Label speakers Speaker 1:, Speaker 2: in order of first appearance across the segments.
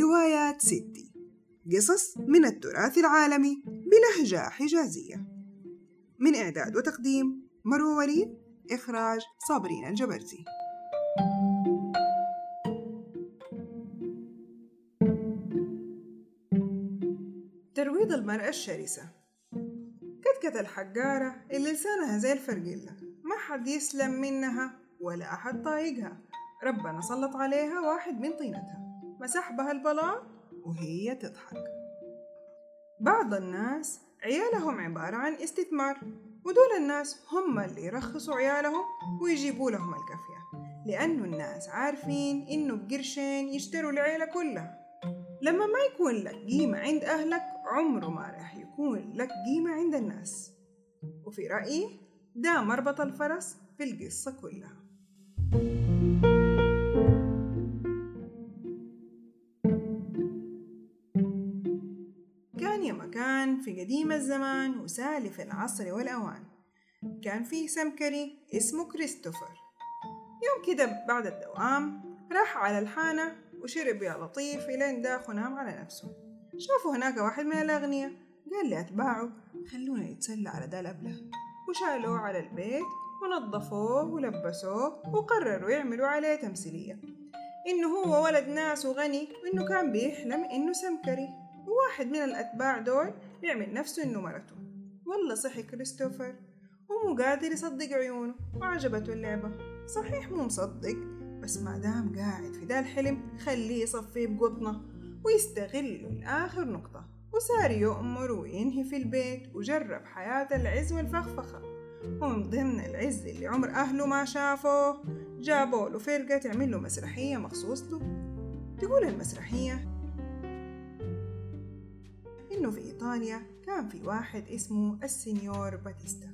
Speaker 1: روايات ستي. قصص من التراث العالمي بلهجة حجازية. من إعداد وتقديم مروة وليد إخراج صابرين الجبرتي ترويض المرأة الشرسة. كتكت الحجارة اللي لسانها زي الفرقلة. ما حد يسلم منها ولا أحد طايقها. ربنا سلط عليها واحد من طينتها. مسح بها البلاط وهي تضحك. بعض الناس عيالهم عبارة عن استثمار ودول الناس هم اللي يرخصوا عيالهم ويجيبوا لهم الكافية لأنه الناس عارفين إنه بقرشين يشتروا العيلة كلها. لما ما يكون لك قيمة عند أهلك عمره ما راح يكون لك قيمة عند الناس. وفي رأيي ده مربط الفرس في القصة كلها. كان في قديم الزمان وسالف العصر والأوان. كان فيه سمكري اسمه كريستوفر. يوم كده بعد الدوام راح على الحانة وشرب يا لطيف إلين داخ ونام على نفسه. شافوا هناك واحد من الأغنياء قال لأتباعه خلونا يتسلى على ده الأبله وشالوه على البيت ونظفوه ولبسوه وقرروا يعملوا عليه تمثيلية. إنه هو ولد ناس وغني وإنه كان بيحلم إنه سمكري. وواحد من الأتباع دول يعمل نفسه إنه مرته. والله صحي كريستوفر. ومو قادر يصدق عيونه. وعجبته اللعبة. صحيح مو مصدق بس ما دام قاعد في دا الحلم خليه يصفيه بقطنة. ويستغله لآخر نقطة. وصار يؤمر وينهي في البيت. وجرب حياة العز والفخفخة. ومن ضمن العز اللي عمر أهله ما شافوه جابوا له فرقة تعمل له مسرحية مخصوص له. تقول المسرحية إنه في إيطاليا كان في واحد اسمه السنيور باتيستا.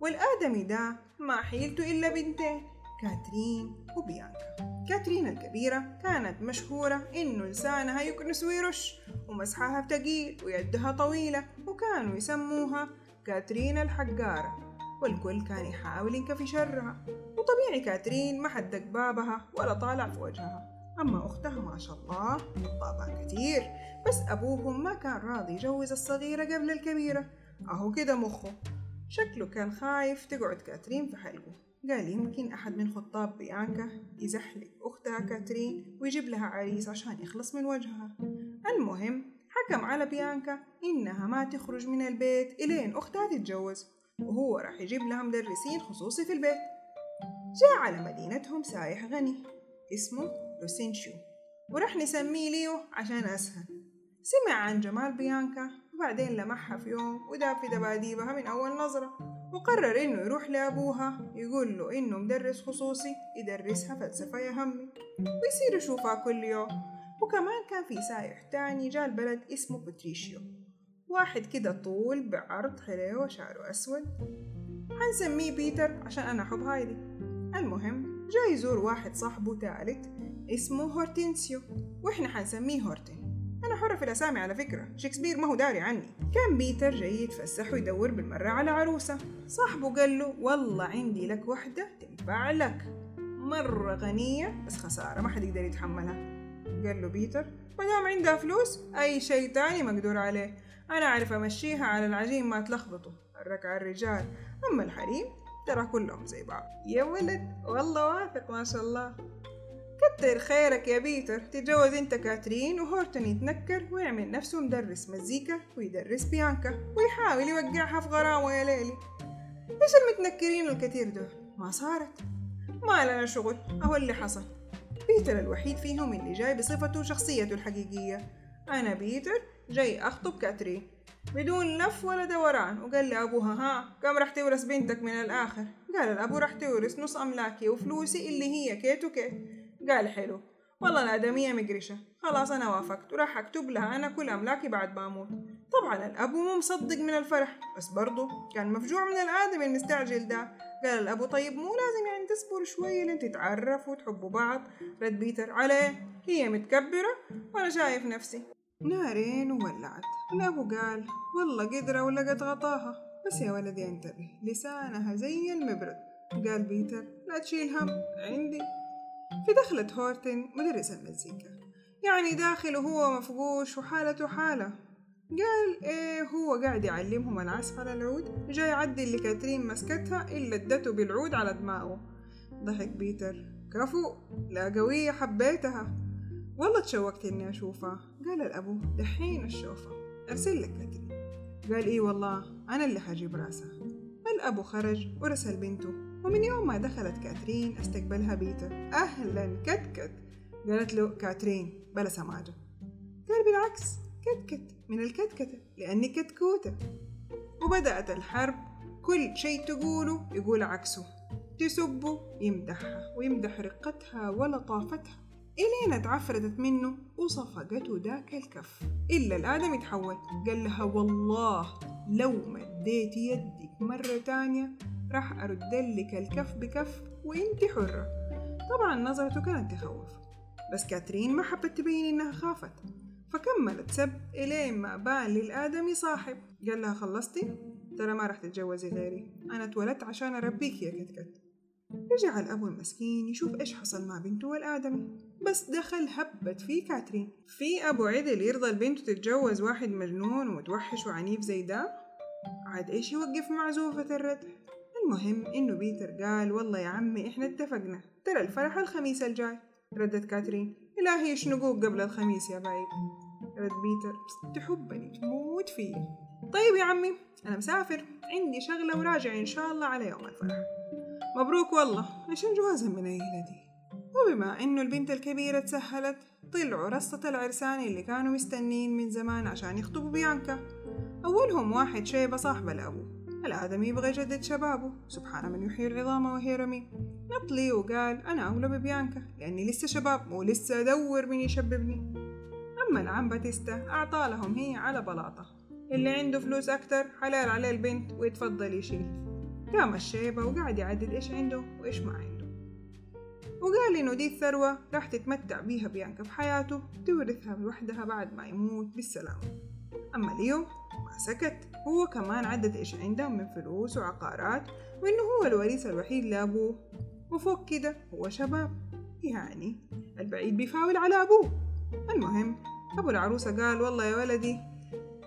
Speaker 1: والآدمي ده ما حيلته إلا بنتين كاترين وبيانكا. كاترين الكبيرة كانت مشهورة إنه لسانها يكنس ويرش ومسحها بتقيل ويدها طويلة وكانوا يسموها كاترين الحجارة والكل كان يحاول ينكفي شرها. وطبيعي كاترين ما حد دق بابها ولا طالع في وجهها. أما أختها ما شاء الله خطابها كتير بس أبوهم ما كان راضي يجوز الصغيرة قبل الكبيرة. أهو كده مخه. شكله كان خايف تقعد كاترين في حلقه. قال يمكن أحد من خطاب بيانكا يزحلق أختها كاترين ويجيب لها عريس عشان يخلص من وجهها. المهم حكم على بيانكا إنها ما تخرج من البيت إلين أختها تتجوز وهو راح يجيب لها مدرسين خصوصي في البيت. جاء على مدينتهم سايح غني اسمه لوسينشيو وراح نسميه ليو عشان أسهل. سمع عن جمال بيانكا وبعدين لمحها في يوم وداب في دباديبها من أول نظرة وقرر إنه يروح لأبوها يقول له إنه مدرس خصوصي يدرسها فلسفة يا همي ويصير يشوفها كل يوم. وكمان كان في سايح تاني جاء البلد اسمه باتريشيو. واحد كده طول بعرض حلو وشعره أسود. حنسميه بيتر عشان أنا أحب هايدي. المهم جاي يزور واحد صاحبه تالت اسمه هورتينسيو وإحنا حنسميه هورتين أنا حرة في الأسامي على فكرة شكسبير ما هو داري عني. كان بيتر جاي يتفسح ويدور بالمرة على عروسة. صاحبه قال له والله عندي لك وحدة تنفع لك. مرة غنية بس خسارة ما حد يقدر يتحملها. قال له بيتر ما دام عندها فلوس أي شيء تاني مقدور عليه. أنا أعرف أمشيها على العجين ما تلخبطوا الركع الرجال. أما الحريم ترى كلهم زي بعض. يا ولد والله واثق ما شاء الله. كتر خيرك يا بيتر. تتجوز انت كاترين وهورتون يتنكر ويعمل نفسه مدرس مزيكا ويدرس بيانكا ويحاول يوقعها في غرامه يا ليلي. إيش المتنكرين الكثير دول؟ ما صارت. ما لنا شغل. أهو اللي حصل. بيتر الوحيد فيهم اللي جاي بصفته وشخصيته الحقيقية. أنا بيتر جاي أخطب كاترين. بدون لف ولا دوران. وقال لي أبوها ها كم راح تورث بنتك من الآخر؟ قال الأبو راح تورث نص أملاكي وفلوسي اللي هي كيت وكيت. قال حلو. والله الآدمية مقرشة. خلاص أنا وافقت. وراح أكتب لها أنا كل أملاكي بعد ما أموت. طبعا الأبو مو مصدق من الفرح. بس برضه كان مفجوع من الآدمي المستعجل ده. قال الأبو طيب مو لازم يعني تصبروا شوية لين تتعرفوا وتحبوا بعض. رد بيتر عليه. هي متكبرة وأنا شايف نفسي. نارين وولعت الأبو قال والله قدرة ولقت غطاها. بس يا ولدي انتبه. لسانها زي المبرد. قال بيتر لا تشيل هم. عندي دخلت هورتن مدرس المزيكا. يعني داخل وهو مفقوش وحالته حالة. قال إيه هو قاعد يعلمهم العزف على العود جاي يعدي اللي كاترين مسكتها إلا ادته بالعود على دماغه. ضحك بيتر. كفو لا قوية حبيتها. والله تشوقت إني أشوفها. قال الأبو دحين تشوفها. أرسل لك كاترين. قال إيه والله أنا اللي حجيب رأسها. الأبو خرج ورسل بنته. ومن يوم ما دخلت كاترين استقبلها بيتر أهلا كتكت قالت له كاترين بلا سماجة. قال بالعكس كتكت من الكتكتة لأني كتكوتة. وبدأت الحرب. كل شيء تقوله يقول عكسه. تسبه يمدحها ويمدح رقتها ولطافتها إلين اتعفرتت منه وصفقته ذاك الكف. إلا الآدم يتحول. قال لها والله لو مديت يدك مرة تانية راح أرد لك الكف بكف وإنت حرة. طبعا نظرته كانت تخوف بس كاترين ما حبت تبين إنها خافت. فكملت سب إلين ما بان للآدمي صاحب. قال لها خلصتي؟ ترى ما راح تتجوزي غيري. أنا اتولدت عشان أربيك يا كتكت. رجع الأبو المسكين يشوف إيش حصل مع بنته والآدمي بس دخل هبت فيه كاترين. في أبو عدل يرضى البنت تتجوز واحد مجنون ومتوحش وعنيف زي ده؟ عاد إيش يوقف معزوفة الردح المهم إنه بيتر قال والله يا عمي إحنا اتفقنا. ترى الفرح الخميس الجاي. ردت كاترين. إلهي يشنقوك قبل الخميس يا بعيد؟ رد بيتر. تحبني تموت فيه طيب يا عمي أنا مسافر. عندي شغلة وراجع إن شاء الله على يوم الفرح. مبروك والله عشان جوازها من أهله دي. وبما إنه البنت الكبيرة تسهلت طلعوا رصة العرسان اللي كانوا مستنين من زمان عشان يخطبوا بيانكا. أولهم واحد شيبة صاحب الأبو. الآدمي يبغى يجدد شبابه. سبحان من يحيي العظام وهي رميم نطلي وقال أنا أولى ببيانكا لأني لسه شباب ولسه أدور من يشببني. أما العم باتيستا أعطى لهم هي على بلاطة. اللي عنده فلوس أكتر حلال عليه البنت ويتفضل يشيل. قام الشيبة وقعد يعدد إيش عنده وإيش ما عنده. وقال إنه دي الثروة راح تتمتع بيها بيانكا في حياته تورثها لوحدها بعد ما يموت بالسلامة. أما ليو ما سكت هو كمان عدد إيش عنده من فلوس وعقارات وإنه هو الوريث الوحيد لأبوه. وفوق كده هو شباب يعني البعيد بيفاول على أبوه. المهم أبو العروسة قال والله يا ولدي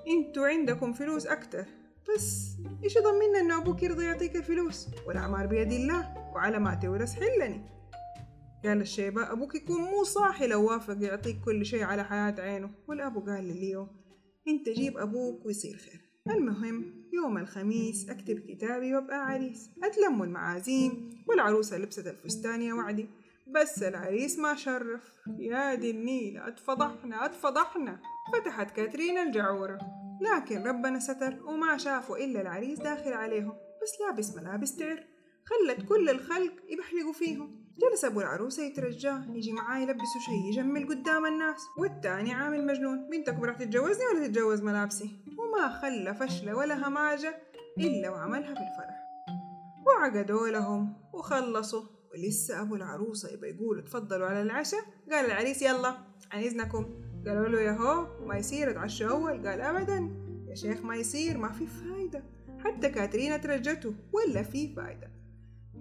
Speaker 1: إنتوا عندكم فلوس أكتر بس إيش يضمننا إنه أبوك يرضى يعطيك الفلوس؟ والأعمار بيد الله وعلى ما تورث حلني. قال الشيبة أبوك يكون مو صاحي لو وافق يعطيك كل شيء على حياة عينه. والأبو قال لليو انت جيب أبوك ويصير خير. المهم يوم الخميس أكتب كتابي وأبقى عريس. أتلموا المعازيم والعروسة لبست الفستان يا وعدي. بس العريس ما شرف. يا دي النيل أتفضحنا أتفضحنا. فتحت كاترين الجعورة. لكن ربنا ستر وما شافوا إلا العريس داخل عليهم. بس لابس ملابس تعر. خلت كل الخلق يبحلقوا فيهم. جلس أبو العروسة يترجاه يجي معاه يلبسه شي يجمل قدام الناس والتاني عامل مجنون بنتكم راح تتجوزني ولا تتجوز ملابسي؟ وما خلى فشلة ولا هماجة إلا وعملها بالفرح. وعقدوا لهم وخلصوا. ولسه أبو العروسة يبقى يقول تفضلوا على العشاء؟ قال العريس يلا عن إذنكم. قالوا له يا هو ما يصير اتعشى أول. قال أبدا. يا شيخ ما يصير ما في فايدة. حتى كاترينا ترجته ولا في فايدة.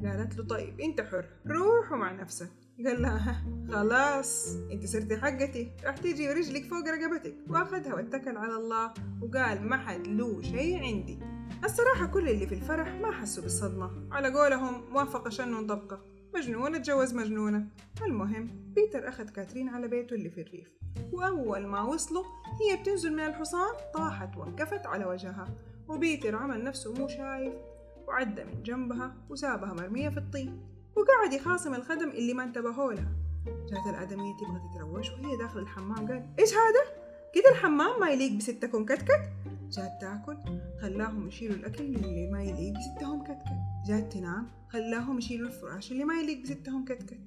Speaker 1: قالت له طيب أنت حر روح مع نفسك. قال لها خلاص أنت صرتي حقتي. راح تيجي رجلك فوق رقبتك. وأخذها واتكل على الله وقال ما حد له شيء عندي. الصراحة كل اللي في الفرح ما حسوا بالصدمة. على قولهم وافق شن طبقة. مجنونة اتجوز مجنونة. المهم بيتر أخذ كاترين على بيته اللي في الريف. وأول ما وصلوا هي بتنزل من الحصان طاحت وانكفت على وجهها. وبيتر عمل نفسه مو شايف. وعدى من جنبها وسابها مرمية في الطين وقعد يخاصم الخدم اللي ما انتبهوا لها جات الآدمية تبغى تتروش وهي داخل الحمام قال إيش هذا؟ كده الحمام ما يليق بستكم كتكت؟ جات تاكل خلاهم يشيلوا الأكل اللي ما يليق بستهم كتكت. جات تنام خلاهم يشيلوا الفراش اللي ما يليق بستهم كتكت.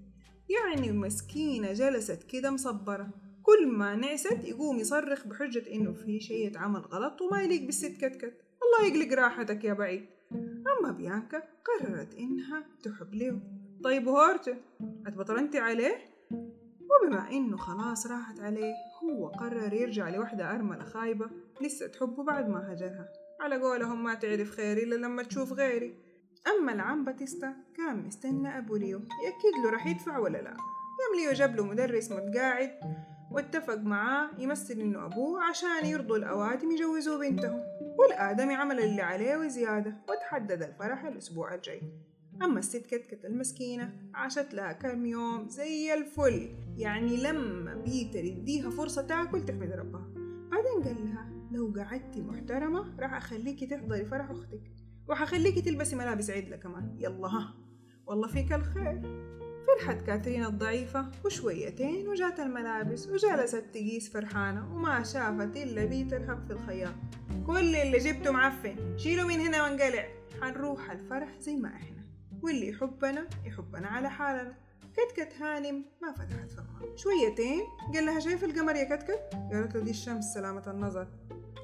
Speaker 1: يعني مسكينة جلست كده مصبرة. كل ما نعست يقوم يصرخ بحجة إنه في شيء اتعمل غلط وما يليق بالست كتكت. الله يقلق راحتك يا بعيد. أما بيانكا قررت إنها تحب ليو. طيب وهورته اتبطرنتي عليه؟ وبما إنه خلاص راحت عليه هو قرر يرجع لوحدة أرملة خايبة لسه تحبه بعد ما هجرها. على قولهم ما تعرف خيري إلا لما تشوف غيري. أما العم باتيستا كان مستنى أبو ليو. يأكد له راح يدفع ولا لا. قام ليو جاب له مدرس متقاعد واتفق معاه يمثل إنه أبوه عشان يرضوا الأوادم يجوزوا بنتهم. والآدمي عمل اللي عليه وزيادة وتحدد الفرح الأسبوع الجاي. أما الست كتكت المسكينة عاشت لها كم يوم زي الفل. يعني لما بيتر يديها فرصة تاكل تحمد ربها. بعدين قال لها لو قعدتي محترمة راح أخليكي تحضري فرح أختك. وحأخليكي تلبسي ملابس عدلة كمان. يلا ها. والله فيك الخير. فرحت كاترين الضعيفة وشويتين وجات الملابس وجلست تقيس فرحانة وما شافت إلا بيتر هب في الخياط. كل اللي جبته معفن. شيلوا من هنا وانقلع. حنروح الفرح زي ما إحنا. واللي يحبنا يحبنا على حالنا. كتكت هانم ما فتحت فمها. شويتين؟ قال لها شايف القمر يا كتكت؟ قالت له دي الشمس سلامة النظر.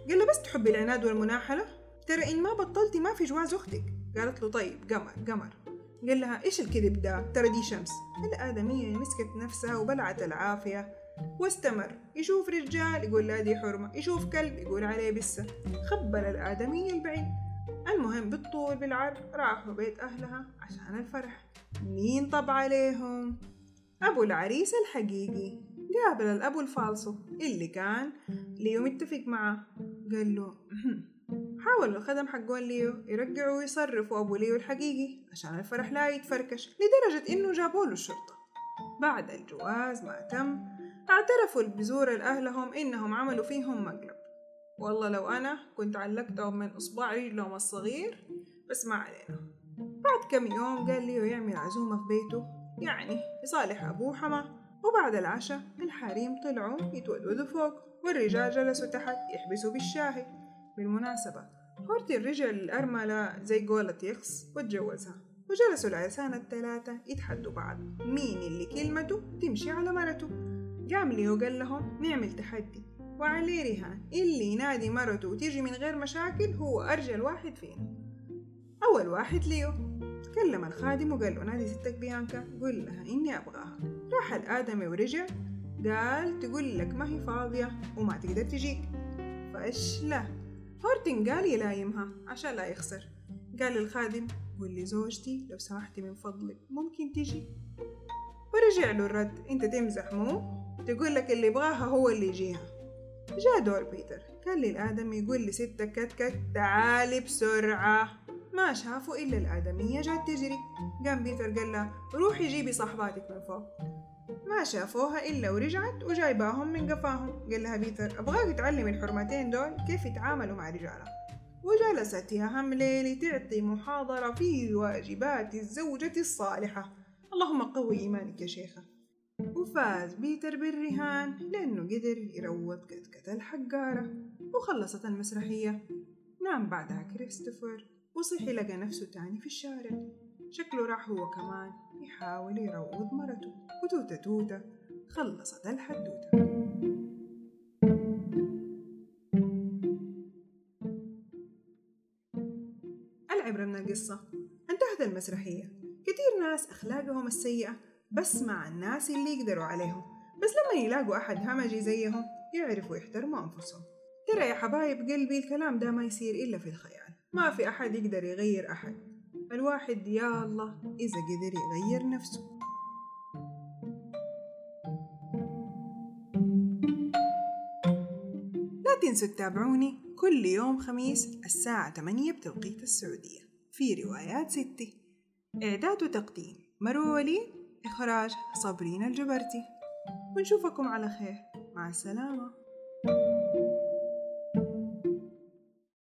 Speaker 1: قال له بس تحبي العناد والمناحلة؟ ترى إن ما بطلتي ما في جواز أختك. قالت له طيب قمر قمر. قال لها إيش الكذب ده؟ ترى دي شمس. الآدمية مسكت نفسها وبلعت العافية. واستمر. يشوف رجال يقول لا دي حرمة. يشوف كلب يقول عليه بسة. خبل الآدمية البعيد. المهم بالطول بالعرض راحوا بيت أهلها عشان الفرح. مين طب عليهم؟ أبو العريس الحقيقي. قابل الأبو الفالصو. اللي كان ليو متفق معاه قال له حاول الخدم حقون ليو يرجعوا ويصرفوا أبو ليو الحقيقي عشان الفرح لا يتفركش لدرجة إنه جابوا له الشرطة. بعد الجواز ما تم اعترفوا البزور لأهلهم إنهم عملوا فيهم مقلب. والله لو أنا كنت علقتهم من إصبع رجلهم الصغير بس ما علينا. بعد كم يوم قال ليو يعمل عزومة في بيته يعني يصالح أبوه حما. وبعد العشاء الحريم طلعوا يتودودوا فوق والرجال جلسوا تحت يحبسوا بالشاهي. بالمناسبة هورتي رجع للأرملة زي قولة يخص وتجوزها وجلسوا العرسان الثلاثة يتحدوا بعض. مين اللي كلمته؟ تمشي على مرته. قام ليو قال لهم نعمل تحدي. وعليه رهان. اللي ينادي مرته وتيجي من غير مشاكل هو أرجل واحد فينا. أول واحد ليو. كلم الخادم وقال له نادي ستك بيانكا. قول لها إني أبغاها. راح الآدمي ورجع. قال تقول لك ما هي فاضية وما تقدر تجيك. فاشله هورتن قال يلايمها عشان لا يخسر. قال للخادم قول لي زوجتي لو سمحتي من فضلك ممكن تجي. ورجع له الرد انت تمزح مو؟ تقول لك اللي يبغاها هو اللي يجيها. جاء دور بيتر قال للخادم يقول لستك كتكت تعالي بسرعة. ما شافوا إلا الآدمية جات تجري. قام بيتر قال لها روحي جيبي صحباتك من فوق. ما شافوها إلا ورجعت وجايباهم من قفاهم. قال لها بيتر أبغاك تعلمي الحرمتين دول كيف يتعاملوا مع رجالة. وجلست يا هم ليلي تعطي محاضرة في واجبات الزوجة الصالحة. اللهم قوي إيمانك يا شيخة. وفاز بيتر بالرهان لأنه قدر يروض كتكة الحقارة وخلصت المسرحية. نام بعدها كريستوفر وصحي لقى نفسه تاني في الشارع. شكله راح هو كمان يحاول يروض مرته. وتوتة توتة خلصت الحدوتة. العبرة من القصة. انتهت المسرحية. كتير ناس أخلاقهم السيئة بس مع الناس اللي يقدروا عليهم. بس لما يلاقوا أحد همجي زيهم يعرفوا يحترموا أنفسهم. ترى يا حبايب قلبي الكلام ده ما يصير إلا في الخيال. ما في أحد يقدر يغير أحد. الواحد يا الله إذا قدر يغير نفسه. لا تنسوا تتابعوني كل يوم خميس الساعة 8 بتوقيت السعودية. في روايات ستي إعداد وتقديم. مروة وليد إخراج صابرين الجبرتي. ونشوفكم على خير. مع السلامة.